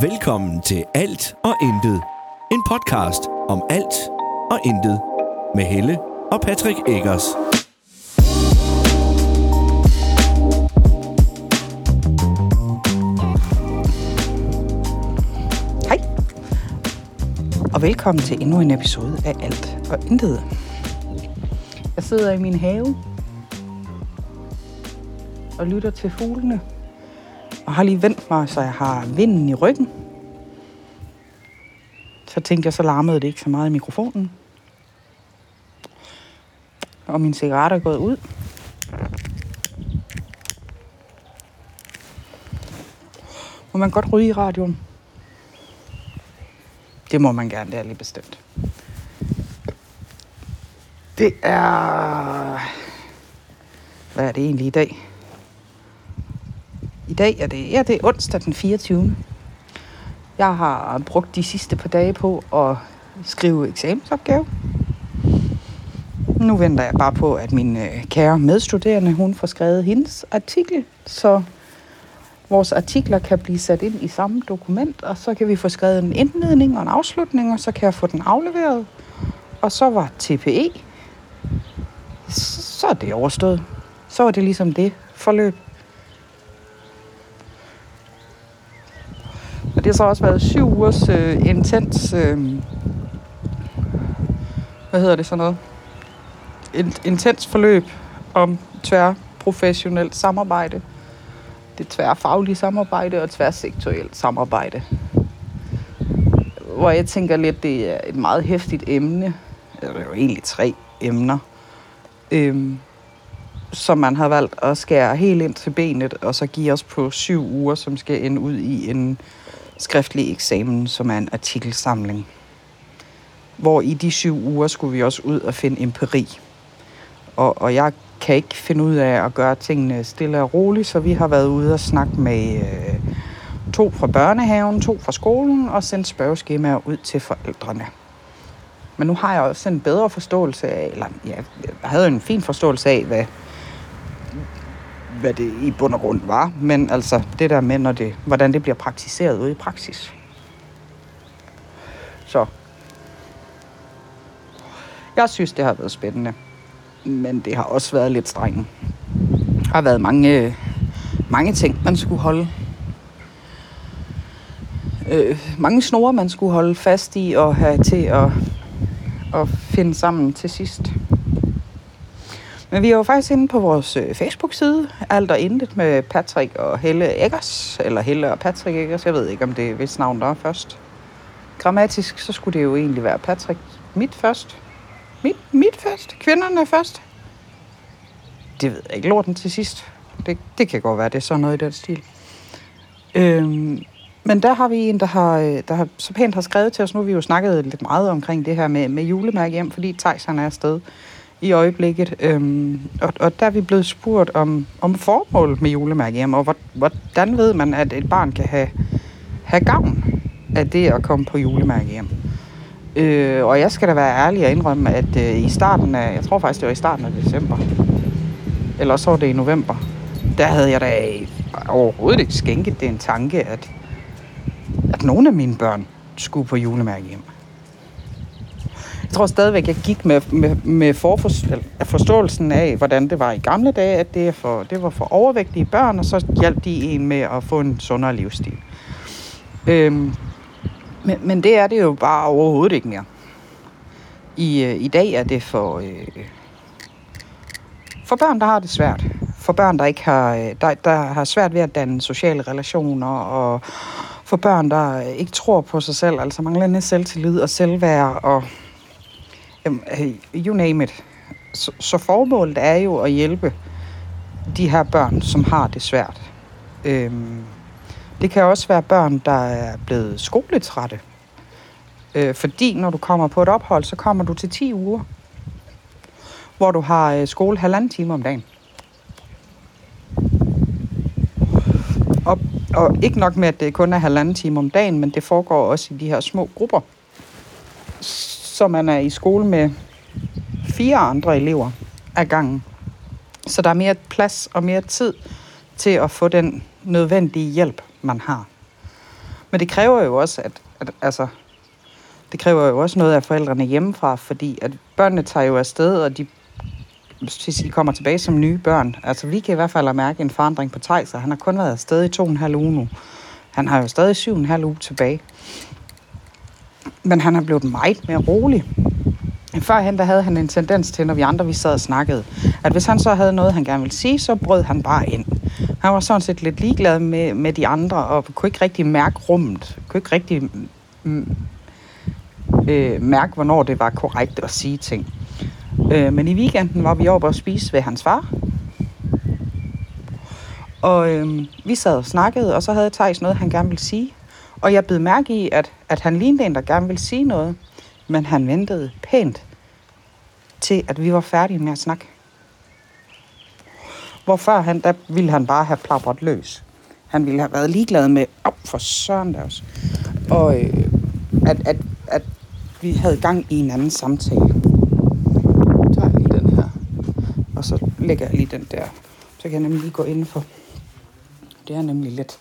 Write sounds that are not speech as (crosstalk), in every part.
Velkommen til Alt og Intet. En podcast om alt og intet. Med Helle og Patrick Eggers. Hej, og velkommen til endnu en episode af Alt og Intet. Jeg sidder i min have og lytter til fuglene. Og har lige vendt mig, så jeg har vinden i ryggen. Så tænkte jeg, så larmede det ikke så meget i mikrofonen. Og min cigaret er gået ud. Må man godt ryge i radioen? Det må man gerne, det er lige bestemt. Det er... Hvad er det egentlig i dag? Dag er det, ja, det er onsdag den 24. Jeg har brugt de sidste par dage på at skrive eksamensopgave. Nu venter jeg bare på, at min øh, kære medstuderende, hun får skrevet hendes artikel, så vores artikler kan blive sat ind i samme dokument, og så kan vi få skrevet en indledning og en afslutning, og så kan jeg få den afleveret. Og så var TPE, så er det overstået. Så var det ligesom det forløb. Og det har så også været syv ugers øh, intens, øh, hvad hedder det så noget, In, intens forløb om tværprofessionelt samarbejde. Det tværfaglige samarbejde og tværsektorielt samarbejde. Hvor jeg tænker lidt, det er et meget hæftigt emne. Eller det er jo egentlig tre emner. Øhm, som man har valgt at skære helt ind til benet, og så give os på syv uger, som skal ende ud i en skriftlig eksamen, som er en artikelsamling. Hvor i de syv uger skulle vi også ud og finde empiri. Og, og jeg kan ikke finde ud af at gøre tingene stille og roligt, så vi har været ude og snakke med øh, to fra børnehaven, to fra skolen og sendt spørgeskemaer ud til forældrene. Men nu har jeg også en bedre forståelse af, eller ja, jeg havde en fin forståelse af, hvad, hvad det i bund og grund var. Men altså det der med, når det, hvordan det bliver praktiseret ude i praksis. Så jeg synes, det har været spændende. Men det har også været lidt strengt. Der har været mange, mange ting, man skulle holde. Øh, mange snore, man skulle holde fast i og have til at, at finde sammen til sidst. Men vi er jo faktisk inde på vores øh, Facebook-side, alt og intet med Patrick og Helle Eggers, eller Helle og Patrick Eggers, jeg ved ikke, om det er hvis navn der er først. Grammatisk, så skulle det jo egentlig være Patrick mit først. Mit, mit først. Kvinderne først. Det ved jeg ikke. Lorten til sidst. Det, det kan godt være, det er sådan noget i den stil. Øhm, men der har vi en, der har, øh, der har så pænt har skrevet til os. Nu har vi jo snakket lidt meget omkring det her med, med julemærke hjem, fordi Thijs han er afsted i øjeblikket. Øhm, og, og der er vi blevet spurgt om, om formålet med julemærke hjem, og hvordan ved man, at et barn kan have, have gavn af det at komme på julemærke hjem. Øh, og jeg skal da være ærlig og indrømme, at øh, i starten af, jeg tror faktisk, det var i starten af december, eller så var det i november, der havde jeg da overhovedet ikke skænket det en tanke, at, at nogle af mine børn skulle på julemærke hjem. Jeg tror stadigvæk, jeg gik med, med, med forståelsen af, hvordan det var i gamle dage, at det, er for, det var for overvægtige børn, og så hjalp de en med at få en sundere livsstil. Øhm, men, men det er det jo bare overhovedet ikke mere. I, øh, i dag er det for, øh, for børn, der har det svært. For børn, der ikke har, øh, der, der har svært ved at danne sociale relationer, og for børn, der ikke tror på sig selv, altså manglende selvtillid og selvværd, og you name it. Så, så formålet er jo at hjælpe de her børn, som har det svært. Øhm, det kan også være børn, der er blevet skoletrætte. Øh, fordi når du kommer på et ophold, så kommer du til 10 uger, hvor du har øh, skole halvanden time om dagen. Og, og ikke nok med, at det kun er halvanden time om dagen, men det foregår også i de her små grupper. Så man er i skole med fire andre elever ad gangen. Så der er mere plads og mere tid til at få den nødvendige hjælp, man har. Men det kræver jo også, at, at altså, det kræver jo også noget af forældrene hjemmefra, fordi at børnene tager jo afsted, og de, hvis de kommer tilbage som nye børn. Altså, vi kan i hvert fald mærke en forandring på Thijs, han har kun været afsted i to og en halv uge nu. Han har jo stadig syv og en halv uge tilbage. Men han er blevet meget mere rolig. Førhen der havde han en tendens til, når vi andre vi sad og snakkede, at hvis han så havde noget, han gerne ville sige, så brød han bare ind. Han var sådan set lidt ligeglad med, med de andre, og kunne ikke rigtig mærke rummet. Kunne ikke rigtig mm, mm øh, mærke, hvornår det var korrekt at sige ting. Øh, men i weekenden var vi oppe og spise ved hans far. Og øh, vi sad og snakkede, og så havde Thijs noget, han gerne ville sige. Og jeg blev mærke i, at, at han lignede en, der gerne ville sige noget. Men han ventede pænt til, at vi var færdige med at snakke. Hvor før han, der ville han bare have plapret løs. Han ville have været ligeglad med, op oh, for søren der også. Og øh, at, at, at vi havde gang i en anden samtale. Så tager jeg lige den her. Og så lægger jeg lige den der. Så kan jeg nemlig lige gå indenfor. Det er nemlig lidt,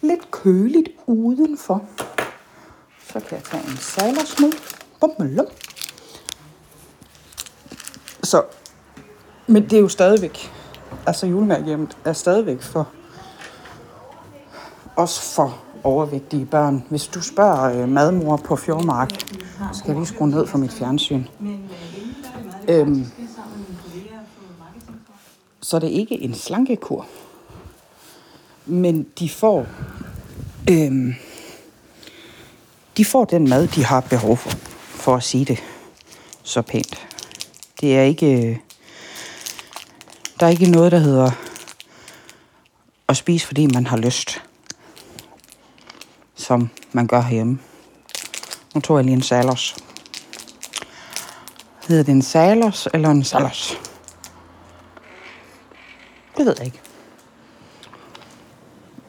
lidt køligt udenfor. Så kan jeg tage en sejlersmed. Bummelum. Så, men det er jo stadigvæk, altså julemærkehjemmet er stadigvæk for, også for overvægtige børn. Hvis du spørger øh, madmor på Fjordmark, skal jeg lige skrue ned for mit fjernsyn. Øhm, så det er ikke en slankekur. Men de får, øhm, de får den mad, de har behov for, for at sige det så pænt. Det er ikke, der er ikke noget, der hedder at spise, fordi man har lyst som man gør herhjemme. Nu tog jeg lige en salos. Hedder det en salos eller en salos? Det ved jeg ikke.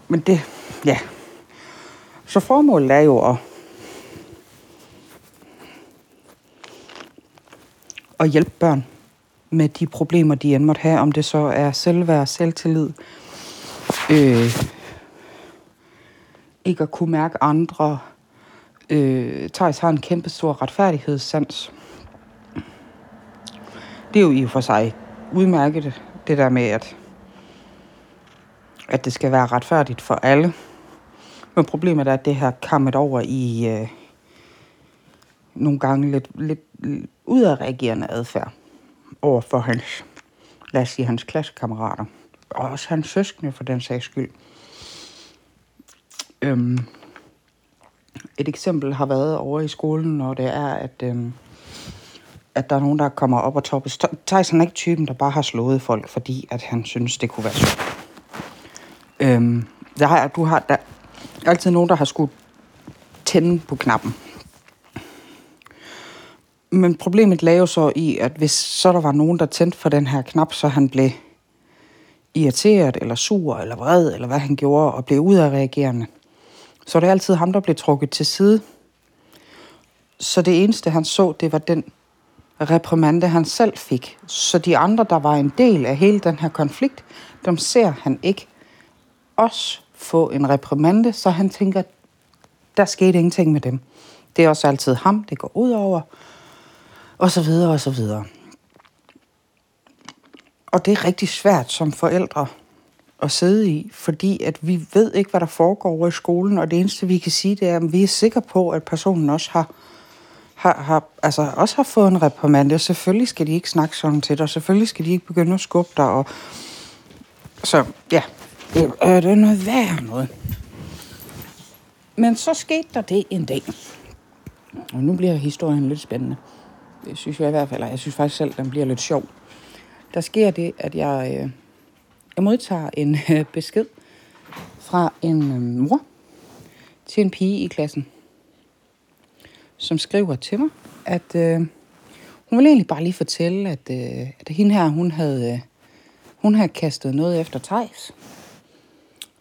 Men det, ja. Så formålet er jo at at hjælpe børn med de problemer, de end måtte have, om det så er selvværd, selvtillid, øh, ikke at kunne mærke andre. Øh, Thijs har en kæmpe stor retfærdighedssans. Det er jo i og for sig udmærket, det der med, at, at det skal være retfærdigt for alle. Men problemet er, at det her kammet over i øh, nogle gange lidt, lidt udadreagerende adfærd over for hans, lad os sige, hans klassekammerater. Og også hans søskende, for den sags skyld. Øhm, et eksempel har været over i skolen, når det er, at, øhm, at der er nogen, der kommer op og toppes. Tyson er ikke typen, der bare har slået folk, fordi at han synes, det kunne være sjovt. Øhm, der har, du har der er altid nogen, der har skulle tænde på knappen. Men problemet lagde jo så i, at hvis så der var nogen, der tændte for den her knap, så han blev irriteret, eller sur, eller vred, eller hvad han gjorde, og blev udadreagerende så er det altid ham, der blev trukket til side. Så det eneste, han så, det var den reprimande, han selv fik. Så de andre, der var en del af hele den her konflikt, dem ser han ikke også få en reprimande, så han tænker, der skete ingenting med dem. Det er også altid ham, det går ud over, og så videre, og så videre. Og det er rigtig svært som forældre at sidde i, fordi at vi ved ikke, hvad der foregår over i skolen, og det eneste, vi kan sige, det er, at vi er sikre på, at personen også har, har, har, altså også har fået en reprimande, og selvfølgelig skal de ikke snakke sådan til dig, og selvfølgelig skal de ikke begynde at skubbe dig, og så ja, det er, det er noget værd noget. Men så skete der det en dag, og nu bliver historien lidt spændende. Det synes jeg i hvert fald, og jeg synes faktisk selv, den bliver lidt sjov. Der sker det, at jeg øh, jeg modtager en (laughs) øh, besked fra en øh, mor til en pige i klassen, som skriver til mig, at øh, hun ville egentlig bare lige fortælle, at, øh, at hende her, hun havde, øh, hun havde kastet noget efter Tejs.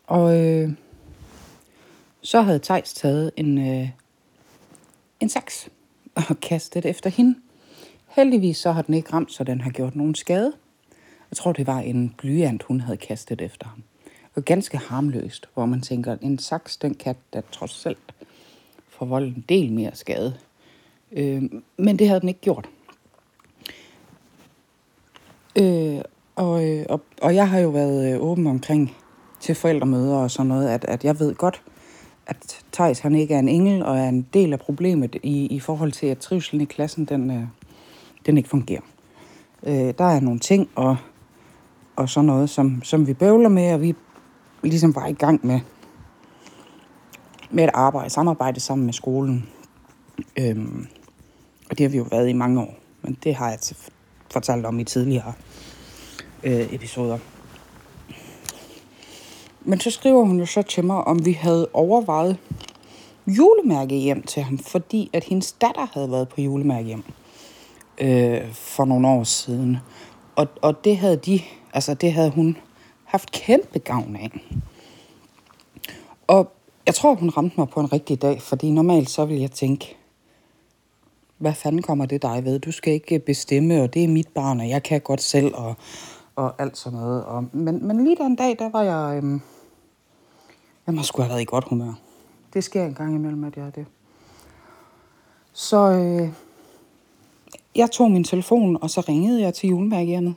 Og øh, så havde Tejs taget en, øh, en saks og (laughs) kastet efter hende. Heldigvis så har den ikke ramt, så den har gjort nogen skade. Jeg tror, det var en blyant, hun havde kastet efter ham. Og ganske harmløst, hvor man tænker, en saks, den kan da trods selv forvolde en del mere skade. Øh, men det havde den ikke gjort. Øh, og, øh, og, og jeg har jo været øh, åben omkring til forældremøder og sådan noget, at, at jeg ved godt, at Thijs han ikke er en engel og er en del af problemet i, i forhold til, at trivselen i klassen, den, øh, den ikke fungerer. Øh, der er nogle ting og, og sådan noget, som, som vi bøvler med, og vi ligesom var i gang med, med at arbejde, samarbejde sammen med skolen. Øhm, og det har vi jo været i mange år, men det har jeg fortalt om i tidligere øh, episoder. Men så skriver hun jo så til mig, om vi havde overvejet julemærke hjem til ham, fordi at hendes datter havde været på julemærke hjem øh, for nogle år siden. Og, og det havde de, altså det havde hun haft kæmpe gavn af. Og jeg tror, hun ramte mig på en rigtig dag, fordi normalt så vil jeg tænke, hvad fanden kommer det dig ved? Du skal ikke bestemme, og det er mit barn, og jeg kan godt selv, og, og alt sådan noget. Og, men, men lige den dag, der var jeg... Øh, jeg må sgu have været i godt humør. Det sker en gang imellem, at jeg er det. Så øh, jeg tog min telefon, og så ringede jeg til julemærkehjemmet.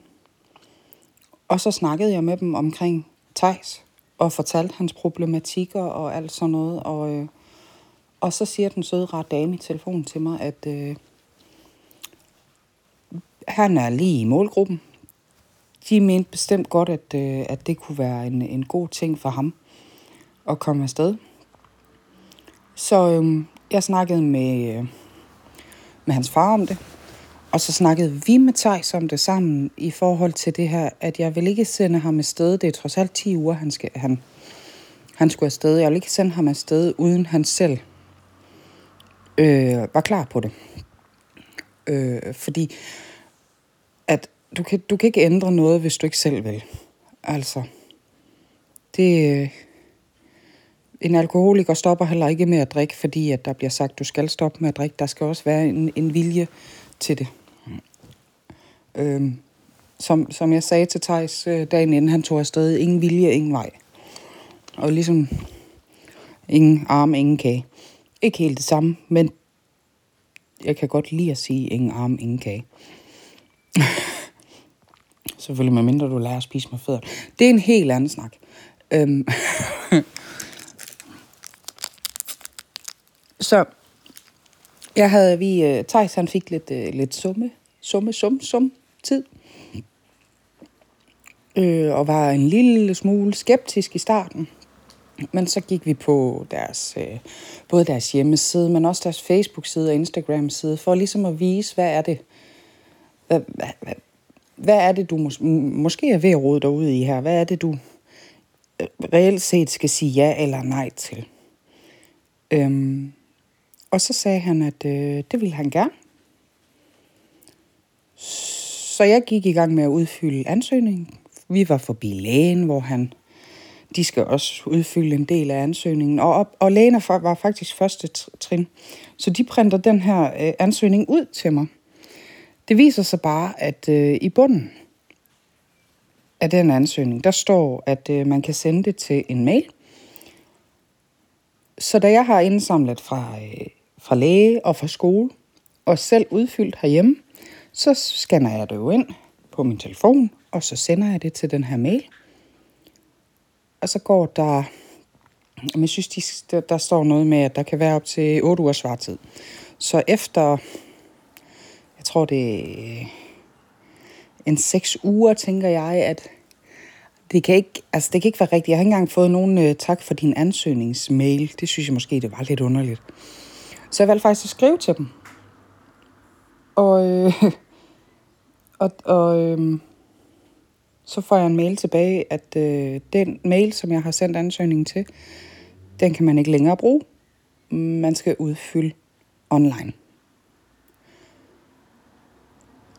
Og så snakkede jeg med dem omkring Tejs, og fortalte hans problematikker og alt sådan noget. Og, øh, og så siger den søde ret dame i telefonen til mig, at øh, han er lige i målgruppen. De mente bestemt godt, at, øh, at det kunne være en, en god ting for ham at komme afsted. Så øhm, jeg snakkede med, øh, med hans far om det, og så snakkede vi med Thijs om det sammen i forhold til det her, at jeg vil ikke sende ham afsted. Det er trods alt 10 uger, han, skal, han, han skulle afsted. Jeg vil ikke sende ham afsted, uden han selv øh, var klar på det. Øh, fordi at du kan, du kan ikke ændre noget, hvis du ikke selv vil. Altså, det, øh, en alkoholiker stopper heller ikke med at drikke, fordi at der bliver sagt, du skal stoppe med at drikke. Der skal også være en, en vilje til det. Øhm, som, som jeg sagde til Thijs øh, dagen inden han tog afsted, ingen vilje, ingen vej. Og ligesom ingen arm, ingen kage. Ikke helt det samme, men jeg kan godt lide at sige ingen arm, ingen kage. (laughs) Selvfølgelig, med mindre du lærer at spise med fødder. Det er en helt anden snak. Øhm (laughs) Så jeg havde, vi, øh, uh, Thijs han fik lidt, øh, lidt summe, summe, sum, sum tid. Øh, og var en lille smule skeptisk i starten. Men så gik vi på deres, øh, både deres hjemmeside, men også deres Facebook-side og Instagram-side, for ligesom at vise, hvad er det, hvad, hvad, hvad, hvad er det, du mås- måske er ved at rode dig ud i her? Hvad er det, du øh, reelt set skal sige ja eller nej til? Øhm, og så sagde han, at øh, det ville han gerne. Så jeg gik i gang med at udfylde ansøgningen. Vi var forbi lægen, hvor han, de skal også udfylde en del af ansøgningen. Og, op, og lægen var faktisk første trin. Så de printer den her øh, ansøgning ud til mig. Det viser sig bare, at øh, i bunden af den ansøgning, der står, at øh, man kan sende det til en mail. Så da jeg har indsamlet fra øh, fra læge og fra skole, og selv udfyldt herhjemme, så scanner jeg det jo ind på min telefon, og så sender jeg det til den her mail. Og så går der, jeg synes, de, der, der står noget med, at der kan være op til 8 ugers svartid. Så efter, jeg tror det er en 6 uger, tænker jeg, at det kan ikke, altså det kan ikke være rigtigt. Jeg har ikke engang fået nogen øh, tak for din ansøgningsmail. Det synes jeg måske, det var lidt underligt. Så jeg valgte faktisk at skrive til dem. Og, øh, (laughs) og, og øh, så får jeg en mail tilbage, at øh, den mail, som jeg har sendt ansøgningen til, den kan man ikke længere bruge. Man skal udfylde online.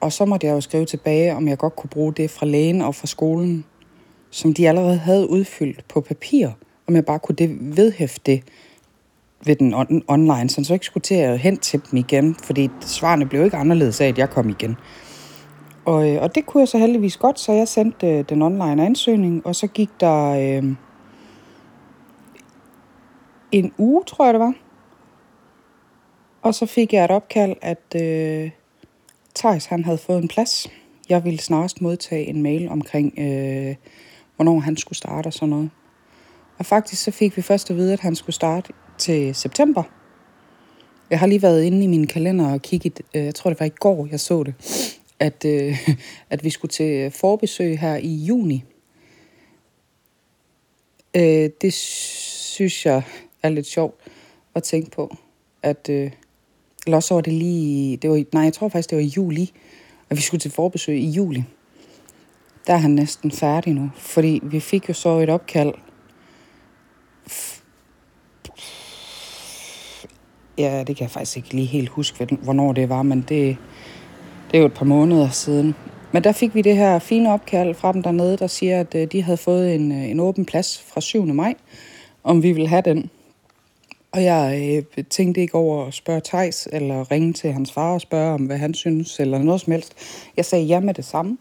Og så måtte jeg jo skrive tilbage, om jeg godt kunne bruge det fra lægen og fra skolen, som de allerede havde udfyldt på papir, om jeg bare kunne det vedhæfte det ved den on- online, så jeg ikke skulle til at hente til dem igen, fordi svarene blev ikke anderledes af, at jeg kom igen. Og, øh, og det kunne jeg så heldigvis godt, så jeg sendte øh, den online ansøgning, og så gik der øh, en uge, tror jeg det var. Og så fik jeg et opkald, at øh, Thijs han havde fået en plads. Jeg ville snarest modtage en mail omkring, øh, hvornår han skulle starte og sådan noget. Og faktisk så fik vi først at vide, at han skulle starte til september. Jeg har lige været inde i min kalender og kigget, øh, jeg tror det var i går, jeg så det, at, øh, at vi skulle til forbesøg her i juni. Øh, det synes jeg er lidt sjovt at tænke på, at øh, eller også var det lige, det var, nej, jeg tror faktisk, det var i juli, at vi skulle til forbesøg i juli. Der er han næsten færdig nu, fordi vi fik jo så et opkald. Ja, det kan jeg faktisk ikke lige helt huske, hvornår det var, men det, det er jo et par måneder siden. Men der fik vi det her fine opkald fra dem dernede, der siger, at øh, de havde fået en, øh, en åben plads fra 7. maj, om vi ville have den. Og jeg øh, tænkte ikke over at spørge Tejs eller ringe til hans far og spørge om, hvad han synes, eller noget som helst. Jeg sagde ja med det samme.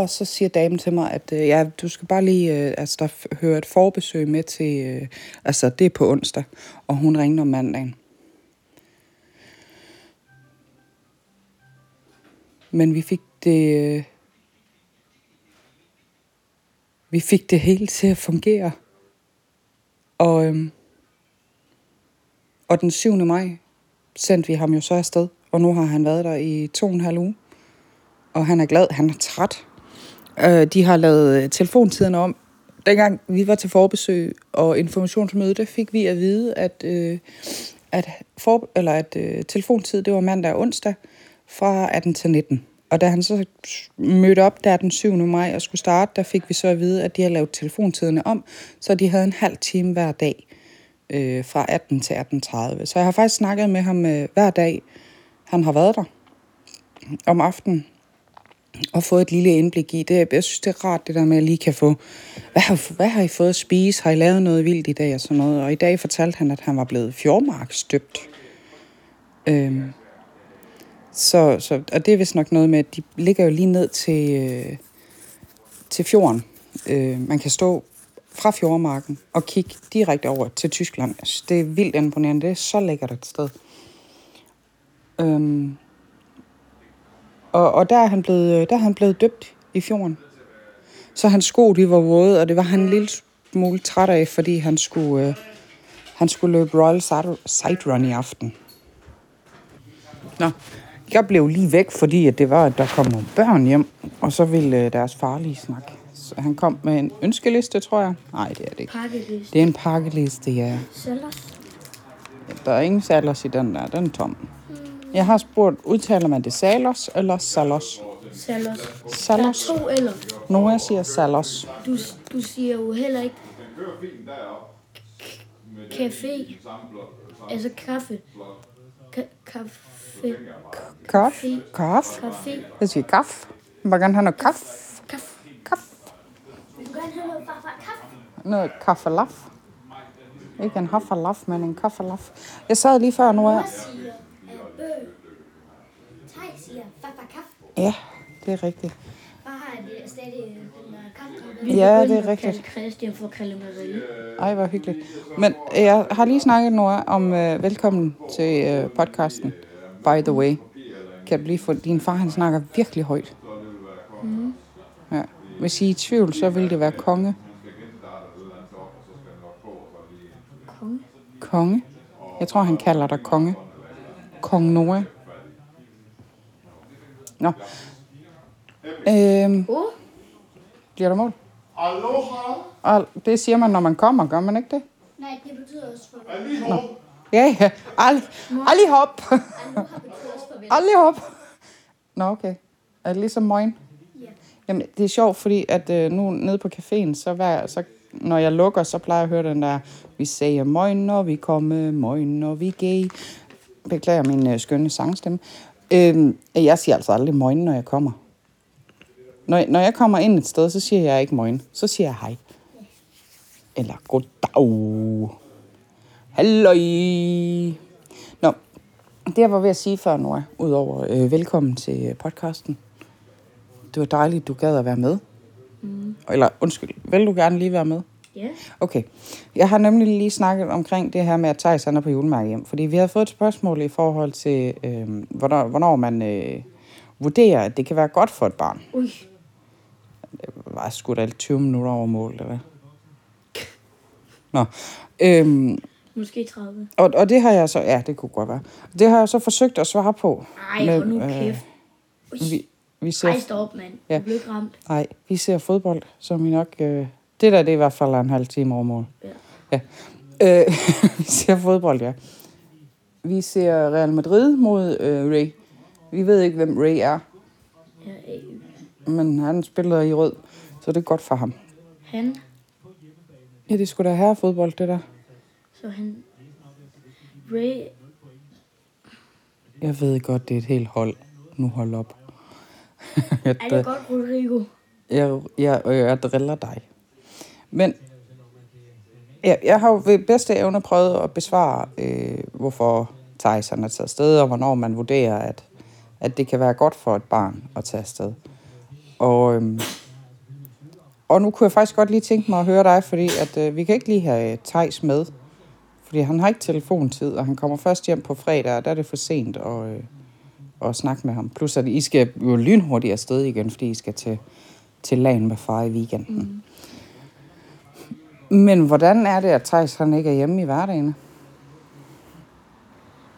Og så siger damen til mig, at øh, ja, du skal bare lige, øh, altså der f- hører et forbesøg med til, øh, altså det er på onsdag, og hun ringer om mandagen. Men vi fik det, øh, vi fik det hele til at fungere. Og, øhm, og den 7. maj sendte vi ham jo så afsted, og nu har han været der i to og en halv uge. Og han er glad, han er træt. Øh, de har lavet øh, telefontiderne om. Dengang vi var til forbesøg og informationsmøde, der fik vi at vide, at, øh, at, for, eller at øh, telefontid det var mandag og onsdag fra 18 til 19. Og da han så mødte op der den 7. maj og skulle starte, der fik vi så at vide, at de har lavet telefontiderne om, så de havde en halv time hver dag øh, fra 18 til 18.30. Så jeg har faktisk snakket med ham øh, hver dag, han har været der om aftenen og fået et lille indblik i det. Jeg synes, det er rart, det der med, at jeg lige kan få, hvad har, hvad har I fået at spise? Har I lavet noget vildt i dag? Og sådan noget. Og i dag fortalte han, at han var blevet fjordmarkstøbt. Øhm, så, så, og det er vist nok noget med, at de ligger jo lige ned til, øh, til fjorden. Øh, man kan stå fra fjordmarken og kigge direkte over til Tyskland. Altså, det er vildt imponerende. Det er så lækkert et sted. Øhm, og, og der, er han blevet, der er han blevet døbt i fjorden. Så hans sko, de var våde, og det var han en lille smule træt af, fordi han skulle, øh, han skulle løbe Royal Side Run i aften. Nå, jeg blev lige væk, fordi at det var, at der kom nogle børn hjem, og så ville øh, deres far lige snakke. Så han kom med en ønskeliste, tror jeg. Nej, det er det ikke. Pakkeliste. Det er en pakkeliste, ja. Sellers. Der er ingen salers i den der, den er tom. Jeg har spurgt, udtaler man det salos eller salos? Sellers. Der er Salos. to eller. Noah siger salos. Du, du siger jo heller ikke café. Altså kaffe. Ka- kaffe. Kaf. Kaf. Café. Jeg siger kaf. Jeg vil gerne have noget kaf. Kaffe. Kaf. Du kan gerne have noget kaffe. Noget kaffelaf. Ikke en haffelaf, men en kaffelaf. Jeg sad lige før, Noah. Mor siger øh. Tej siger farfar kaffe. Ja, det er rigtigt. Far har det stadig øh, den der kaffe. Ja, det er rigtigt. Christian for Rille. Ej, hvor hyggeligt. Men jeg har lige snakket nu om uh, velkommen til uh, podcasten. By the way. Kan blive for din far, han snakker virkelig højt. Mm. Ja. Hvis I er i tvivl, så vil det være konge. Konge. Konge. Jeg tror, han kalder dig konge. Kong Noah. Nå. Øhm, Oh, bliver der mål? Aloha. Og det siger man, når man kommer, gør man ikke det? nej, det betyder også for Aliho. Ja, ja. Ald, aldrig hop. Aloha betyder også farvel. aldrig hop. Nå, okay. Er det ligesom morgen? Ja. Jamen, det er sjovt, fordi at øh, nu nede på caféen, så, hver, så når jeg lukker, så plejer jeg at høre den der, vi siger morgen, når vi kommer, morgen, når vi gay. Beklager min øh, skønne sangstemme. Øh, jeg siger altså aldrig morgen, når jeg kommer. Når, når jeg kommer ind et sted, så siger jeg ikke morgen. Så siger jeg hej. Eller goddag. Halløj. Nå, det jeg var ved at sige før, Nora, udover øh, velkommen til øh, podcasten. Det var dejligt, du gad at være med. Mm. Eller undskyld, vil du gerne lige være med? Ja. Okay. Jeg har nemlig lige snakket omkring det her med, at Thijs er på julemærke hjem. Fordi vi har fået et spørgsmål i forhold til, øh, hvornår, hvornår man øh, vurderer, at det kan være godt for et barn. Ui. var sgu da 20 minutter over mål, eller hvad? Nå. Øhm, Måske 30. og, og det har jeg så... Ja, det kunne godt være. Det har jeg så forsøgt at svare på. Ej, Men, hold nu øh, kæft. Ui. Vi, vi ser, Ej, stop, mand. Ja. Du blev ramt. nej, vi ser fodbold, som vi nok... Øh, det der, det er i hvert fald en halv time over mål. Ja. ja. Øh, (laughs) vi ser fodbold, ja. Vi ser Real Madrid mod øh, Ray. Vi ved ikke, hvem Ray er, Ja, men han spiller i rød, så det er godt for ham. han, Ja, det skulle da have fodbold, det der. så han... Ray, Jeg ved godt, det er et helt hold. Nu hold op. (laughs) jeg, er det godt, Rodrigo? jeg, jeg, jeg, jeg driller dig. Men ja, jeg har jo ved bedste evne prøvet at besvare, øh, hvorfor Tyson er taget afsted, og hvornår man vurderer, at, at det kan være godt for et barn at tage afsted. Og, øhm, og nu kunne jeg faktisk godt lige tænke mig at høre dig, fordi at, øh, vi kan ikke lige have øh, Tejs med, fordi han har ikke telefontid, og han kommer først hjem på fredag, og der er det for sent at, øh, at snakke med ham. Plus at I skal jo lynhurtigt afsted igen, fordi I skal til, til lagen med far i weekenden. Mm. Men hvordan er det, at Thijs han ikke er hjemme i hverdagen?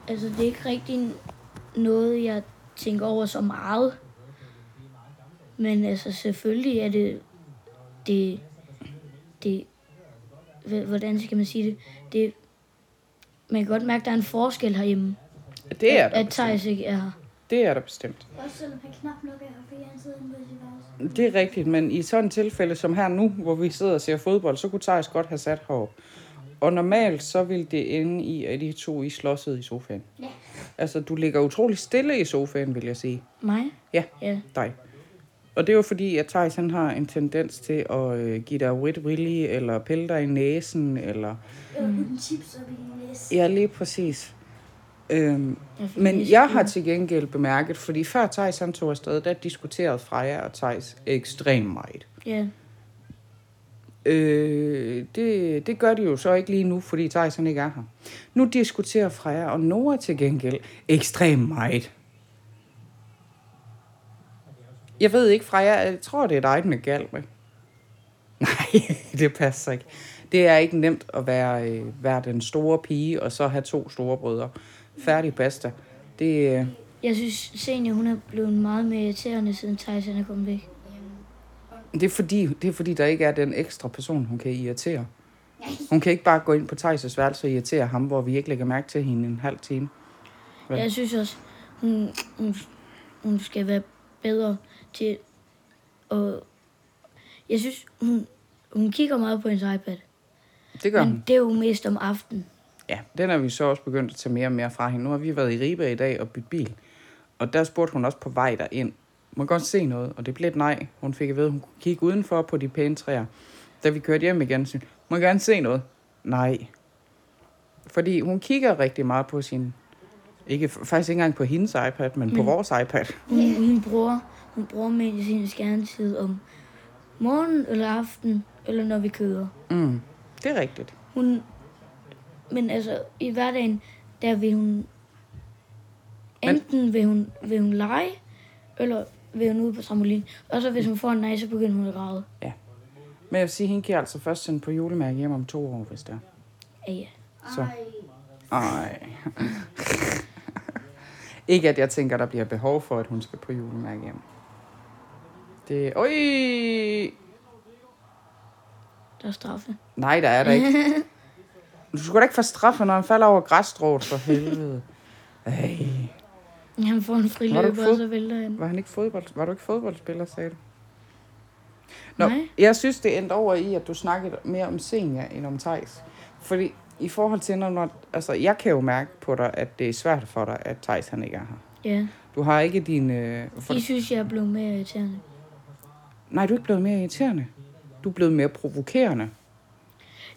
Altså, det er ikke rigtig noget, jeg tænker over så meget. Men altså, selvfølgelig er det... Det... Det... Hvordan skal man sige det? Det... Man kan godt mærke, at der er en forskel herhjemme. Det at, at Thijs ikke er her. Det er der bestemt. Også selvom han knap nok er her, fordi han sidder inde på sit. Det er rigtigt, men i sådan et tilfælde som her nu, hvor vi sidder og ser fodbold, så kunne Thijs godt have sat herop. Og normalt så vil det ende i, at de to I slåsede i sofaen. Ja. Altså, du ligger utrolig stille i sofaen, vil jeg sige. Mig? Ja, Ja. dig. Og det er jo fordi, at Thijs han har en tendens til at øh, give dig wet willy, eller pille dig i næsen, eller... Næse. Ja, lige præcis. Øhm, men jeg har til gengæld bemærket, fordi før Thijs han tog afsted, der diskuterede Freja og Thijs ekstremt meget. Ja. Øh, det, det gør de jo så ikke lige nu, fordi Thijs han ikke er her. Nu diskuterer Freja og Nora til gengæld ekstremt meget. Jeg ved ikke, Freja, jeg tror, det er dig, den er galt med. (laughs) Nej, det passer ikke. Det er ikke nemt at være, øh, være den store pige, og så have to store brødre. Færdig basta. Det, øh, Jeg synes, Senior, hun er blevet meget mere irriterende, siden han er kommet væk. det, er fordi, det er fordi, der ikke er den ekstra person, hun kan irritere. Hun kan ikke bare gå ind på Thijs' værelse og irritere ham, hvor vi ikke lægger mærke til hende en halv time. Vel? Jeg synes også, hun, hun, hun skal være bedre til at... Jeg synes, hun, hun kigger meget på hendes iPad. Det gør hun. Men det er jo mest om aftenen. Ja, den er vi så også begyndt at tage mere og mere fra hende. Nu har vi været i Ribe i dag og bytte bil. Og der spurgte hun også på vej derind. Må jeg godt se noget? Og det blev et nej. Hun fik at vide, at hun kunne kigge udenfor på de pæne træer. Da vi kørte hjem igen, så må jeg gerne se noget? Nej. Fordi hun kigger rigtig meget på sin... Ikke, faktisk ikke engang på hendes iPad, men på Men- vores iPad. Hun, hun bruger, hun bruger med sin skærmtid om morgen eller aften, eller når vi kører. Mm, det er rigtigt. Hun, men altså, i hverdagen, der vil hun... Enten vil hun, vil hun lege, eller vil hun ud på trampolin. Og så hvis hun får en nej, så begynder hun at græde. Men jeg vil sige, at hende kan altså først sende på julemærke hjem om to år, hvis det er. Ja, ja. Så. Ej. (laughs) ikke at jeg tænker, der bliver behov for, at hun skal på julemærke hjem. Det... Oj! Der er straffe. Nej, der er der ikke. (laughs) Du skulle da ikke få straffe, når han falder over græsstrået, for helvede. Ej. Han får en friløber, fod- og så vælter han. Var, han ikke fodbold... var du ikke fodboldspiller, sagde du? Nå, Nej. jeg synes, det endte over i, at du snakkede mere om senior end om Tejs. Fordi i forhold til, når. Altså, jeg kan jo mærke på dig, at det er svært for dig, at Tejs han ikke er her. Ja. Du har ikke din... Øh, for... De synes, jeg er blevet mere irriterende. Nej, du er ikke blevet mere irriterende. Du er blevet mere provokerende.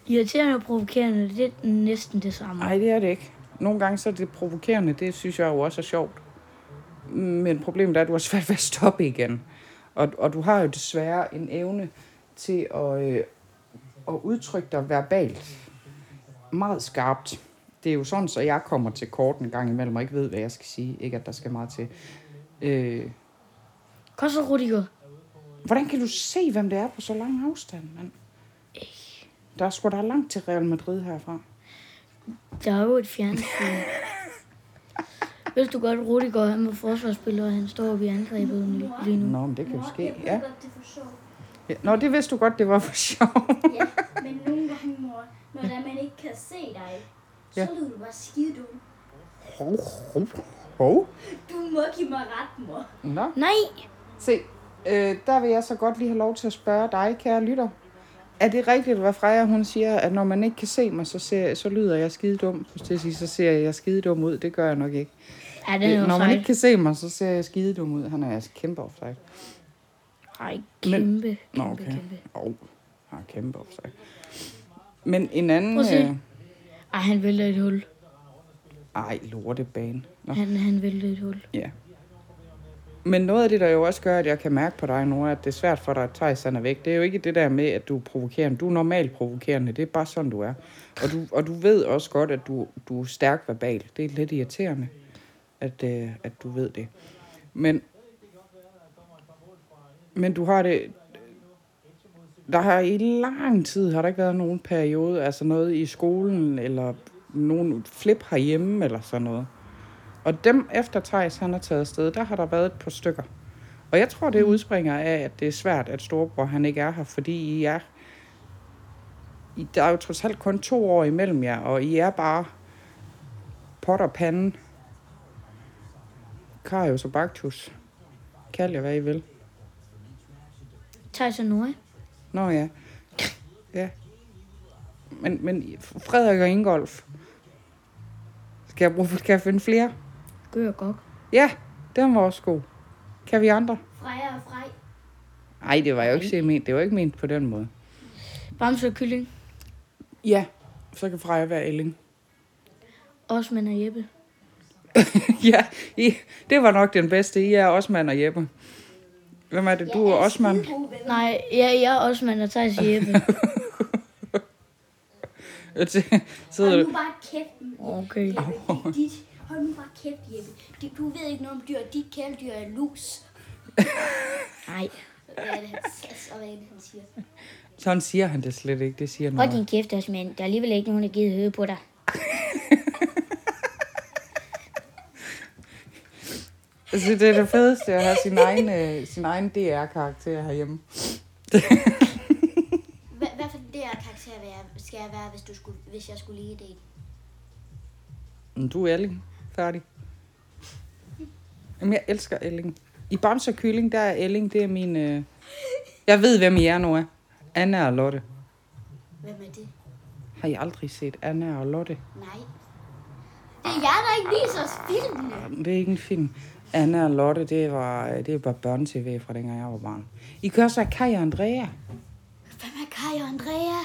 Irriterende og provokerende, det er næsten det samme. Nej, det er det ikke. Nogle gange så er det provokerende, det synes jeg jo også er sjovt. Men problemet er, at du har svært ved at stoppe igen. Og, og du har jo desværre en evne til at, øh, at udtrykke dig verbalt meget skarpt. Det er jo sådan, så jeg kommer til kort en gang imellem, og ikke ved, hvad jeg skal sige. Ikke, at der skal meget til. Øh, Kom så, Rudiger. hvordan kan du se, hvem det er på så lang afstand, mand? Der er sgu da langt til Real Madrid herfra. Der er jo et fjernsyn. Hvis du godt, Rudiger han var forsvarsspiller, og han står oppe i angrebet lige nu. Nå, men det kan jo ske, ja. godt, det for sjov. ja. Nå, det vidste du godt, det var for (laughs) sjov. Ja, men nogle gange, mor, når der man ikke kan se dig, så Ja. lyder du bare skide dum. Hov, hov, hov. Du må give mig ret, mor. Nå, Nej! se, øh, der vil jeg så godt lige have lov til at spørge dig, kære lytter. Er det rigtigt, hvad Freja hun siger, at når man ikke kan se mig, så, ser, så lyder jeg skide dum? Så, sige, så ser jeg skide dum ud. Det gør jeg nok ikke. Ja, den er når man ikke kan se mig, så ser jeg skide dum ud. Han er altså kæmpe offside. Ej, kæmpe, kæmpe, Nå, okay. kæmpe. Oh, han er kæmpe offside. Men en anden... Prøv at se. Øh, Ej, han vælter et hul. ej, lortebane. Nå. Han, han vælter et hul. Ja. Men noget af det, der jo også gør, at jeg kan mærke på dig nu, at det er svært for dig, at Thijs han er væk. Det er jo ikke det der med, at du er provokerende. Du er normalt provokerende. Det er bare sådan, du er. Og du, og du ved også godt, at du, du er stærk verbal. Det er lidt irriterende, at, øh, at du ved det. Men, men du har det... Der har i lang tid, har der ikke været nogen periode, altså noget i skolen, eller nogen flip herhjemme, eller sådan noget. Og dem efter Thijs, han er taget afsted, der har der været et par stykker. Og jeg tror, det udspringer af, at det er svært, at storebror han ikke er her, fordi I er... I, der er jo trods alt kun to år imellem jer, og I er bare pot og pande. Karius og Baktus. Kald jer, hvad I vil. Thijs og Nora. Nå ja. Ja. Men, men Frederik og Ingolf. Skal jeg, bruge, skal jeg finde flere? Gør godt. Ja, den var også god. Kan vi andre? Freja og Frej. Nej, det var jo ikke ment. Det var ikke ment på den måde. Bamse og kylling. Ja, så kan Freja være Elling. Osman og Jeppe. (laughs) ja, I, det var nok den bedste. I er Osman og Jeppe. Hvem er det? Du er Osman. Nej, jeg, jeg er Osman og Thijs og Jeppe. (laughs) Sidder Hold du? nu bare kæft, Okay. Det er dit. Hold nu bare kæft, Jeppe. Du ved ikke noget om dyr. Dit kæledyr er lus. (laughs) Nej. Hvad er det, hvad er det, han siger? Sådan siger han det slet ikke. Det siger Hold din kæft, Osman. Der er alligevel ikke nogen, der gider høre på dig. (laughs) Altså, det er det fedeste at have sin egen, øh, sin egen DR-karakter herhjemme. (laughs) Hvad, hvad for det her karakter vil jeg, skal jeg være, hvis, du skulle, hvis jeg skulle lige det? Du er Elling. Færdig. Jamen, jeg elsker Elling. I Bamse og Kylling, der er Elling, det er min... Øh... Jeg ved, hvem I er nu, er. Anna og Lotte. Hvem er det? Har I aldrig set Anna og Lotte? Nej. Det er jeg, der ikke viser os filmene. Det er ikke en film. Anna og Lotte, det var, det var børne-tv fra dengang jeg var barn. I kører så Kai og Andrea. Hvem er Kai og Andrea?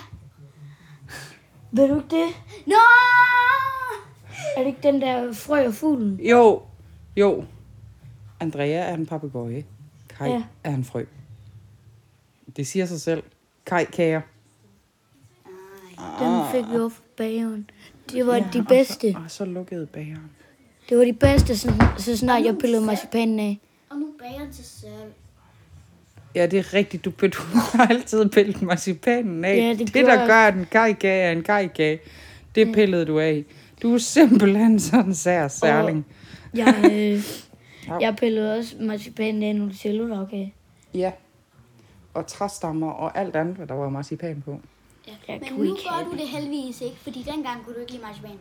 Ved du ikke det? Nå! Er det ikke den der frø og fuglen? Jo, jo. Andrea er en papegøje. Kai Ja. ja. er en frø. Det siger sig selv. Kai kager. Den fik vi for bageren. Det var Ja, de og bedste. Så, og så lukkede bageren. Det var de bedste, så, så snart jeg pillede marcipanen af. Og nu bager han til sølv. Ja, det er rigtigt. Du, (laughs) du har altid pillet marcipanen af. Ja, det det der gør, at en kajkage er en kajkage, det pillede du af. Du er simpelthen sådan en sær særling. Jeg, øh, jeg pillede også marcipanen af Nutella okay. Ja. Og træstammer og alt andet, hvad der var marcipan på. Ja. Jeg Men nu gør du det heldigvis ikke, fordi dengang kunne du ikke lide marcipan.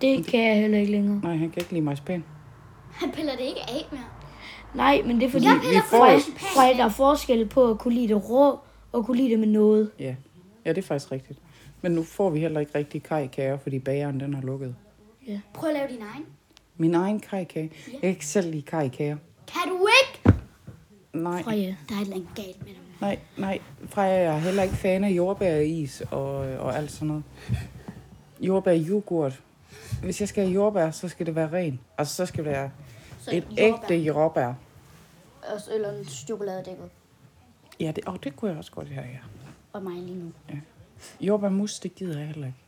Det kan jeg heller ikke længere. Nej, han kan ikke lide marcipan. Han piller det ikke af mere. Nej, men det er fordi, Jeg piller får- fra, marcipan der er forskel på at kunne lide det rå, og kunne lide det med noget. Ja. ja, det er faktisk rigtigt. Men nu får vi heller ikke rigtig kajkager, fordi bageren den har lukket. Prøv at lave din egen. Min egen kajkage. Jeg kan ikke selv lide kajkager. Kan du ikke? Nej, Fra ja. Der er et eller andet galt med dem. nej, nej. Freja, jeg er heller ikke fan af jordbæris og, og alt sådan noget. Jordbær yoghurt. Hvis jeg skal have jordbær, så skal det være ren. Altså, så skal det være Så et jordbær. ægte jordbær. Eller en chokoladedækket. Ja, det, oh, det kunne jeg også godt have, ja. Og mig lige nu. Jordbærmus, det gider jeg heller ikke.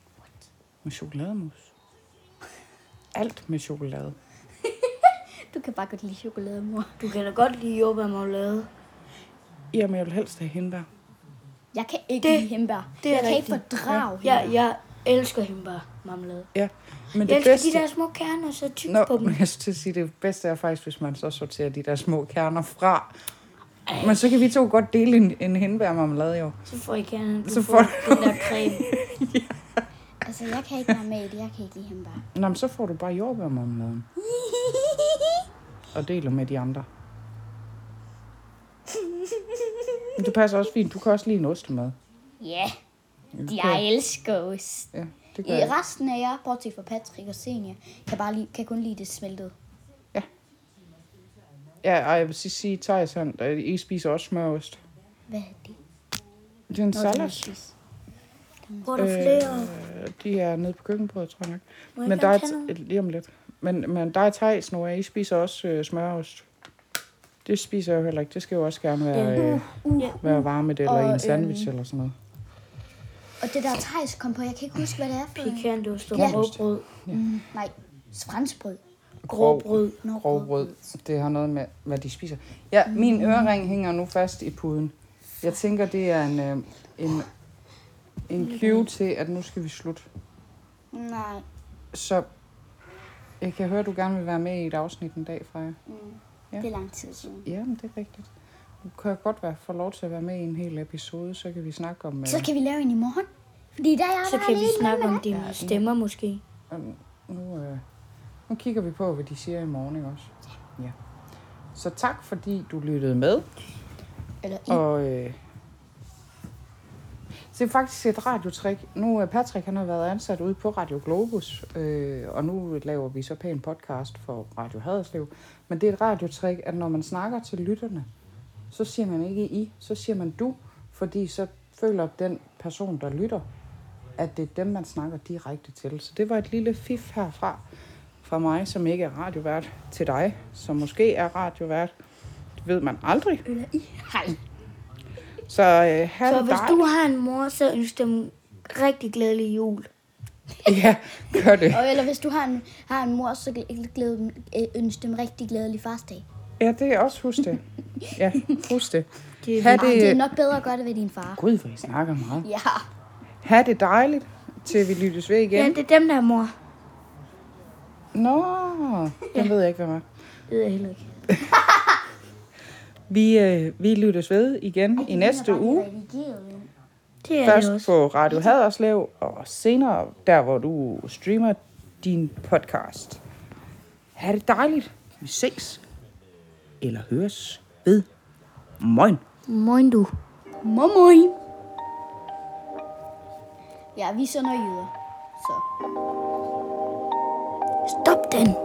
Med chokolademus. Alt med chokolade. (laughs) Du kan bare godt lide chokolade, mor. Du kan da godt lide jordbærmarmelade. Jamen, jeg vil helst have hindbær. Jeg kan ikke Det- lide hembær. det er jeg kan rigtigt. ikke fordrage Ja, hindbær. jeg elsker hindbærmarmelade. Ja, men Jeg det elsker bedste... de der små kerner, så tyk Nå, på dem. men jeg skulle til at sige, det bedste er faktisk, hvis man så sorterer de der små kerner fra. Men så kan vi to godt dele en, en hindbærmarmelade, jo. Så får I kernerne. Du Så får får den der creme. (laughs) Altså, jeg kan ikke være med i det. Jeg kan ikke lide hembær. Nå, men så får du bare jordbærmarmeladen. Og deler med de andre. Men det passer også fint. Du kan også lide en ostemad. Ja, Okay. jeg elsker ost. Ja, det gør I jeg. resten af jer, bortset fra Patrick og Senior, kan, bare lide, kan kun lide det smeltet. Ja, og jeg vil sige, sige Thijs, han, øh, I spiser også smørost. Hvad er det? Det er en det salat. Hvor er der flere? Øh, de er nede på køkkenbordet, tror jeg nok. Må jeg Men der er nogle? lige om lidt. Men, men der er Thijs nu, og I spiser også øh, smørost. Det spiser jeg jo heller ikke. Det skal jo også gerne være, øh, Uh, Ja. være varmet eller Og, i en sandwich øhm, eller sådan noget. og det der Thijs kom på, jeg kan ikke huske, hvad det er for. Pikantost og Ja. råbrød. Mm, nej, franskbrød. Gråbrød. Nå, Grovbrød. Det har noget med, hvad de spiser. Ja, min ørering hænger nu fast i puden. Jeg tænker, det er en, øh, en, en cue til, at nu skal vi slutte. Nej. Så jeg kan høre, at du gerne vil være med i et afsnit en dag, Freja. Mm. Ja. Det er lang tid siden. Ja, men det er rigtigt. Du kan godt være, få lov til at være med i en hel episode, så kan vi snakke om... øh, Så kan vi lave en i morgen. Fordi der er jeg Så kan vi snakke om dine stemmer måske. Øhm, Nu, øh, nu kigger vi på, hvad de siger i morgen, ikke også? Ja. Så tak, fordi du lyttede med. Eller i. Og øh, det er faktisk et radiotrik. Nu er Patrick han har været ansat ude på Radio Globus, øh, og nu laver vi så pæn podcast for Radio Haderslev. Men det er et radiotrik, at når man snakker til lytterne, så siger man ikke I, så siger man du, fordi så føler den person, der lytter, at det er dem, man snakker direkte til. Så det var et lille fif herfra, fra mig, som ikke er radiovært, til dig, som måske er radiovært. Det ved man aldrig. Eller i. Hej. Så øh, have Så hvis dejligt. du har en mor, så ønsker dem rigtig glædelig jul. (laughs) Ja, gør det. Og eller hvis du har en, har en mor, så glæ- glæde dem, øh, ønsk dem rigtig glædelig farsdag. Ja, det er også husk det. Ja, husk det. (laughs) Det er Ha' Det... det er nok bedre at gøre det ved din far. Gud, hvor I snakker meget. Ja. Ha' det dejligt, til vi lyttes ved Ja, igen. det er dem der, mor. Nå, den ved jeg ikke, hvad var. Det ved jeg heller ikke. (laughs) Vi, øh, vi lyttes ved igen i næste uge. Det er det Først også. på Radio Haderslev, og senere der, hvor du streamer din podcast. Ha' det dejligt. Vi ses. Eller høres ved. Moin. Moin du. Momoin. Ja, vi er så jyder. Så. Stop denn!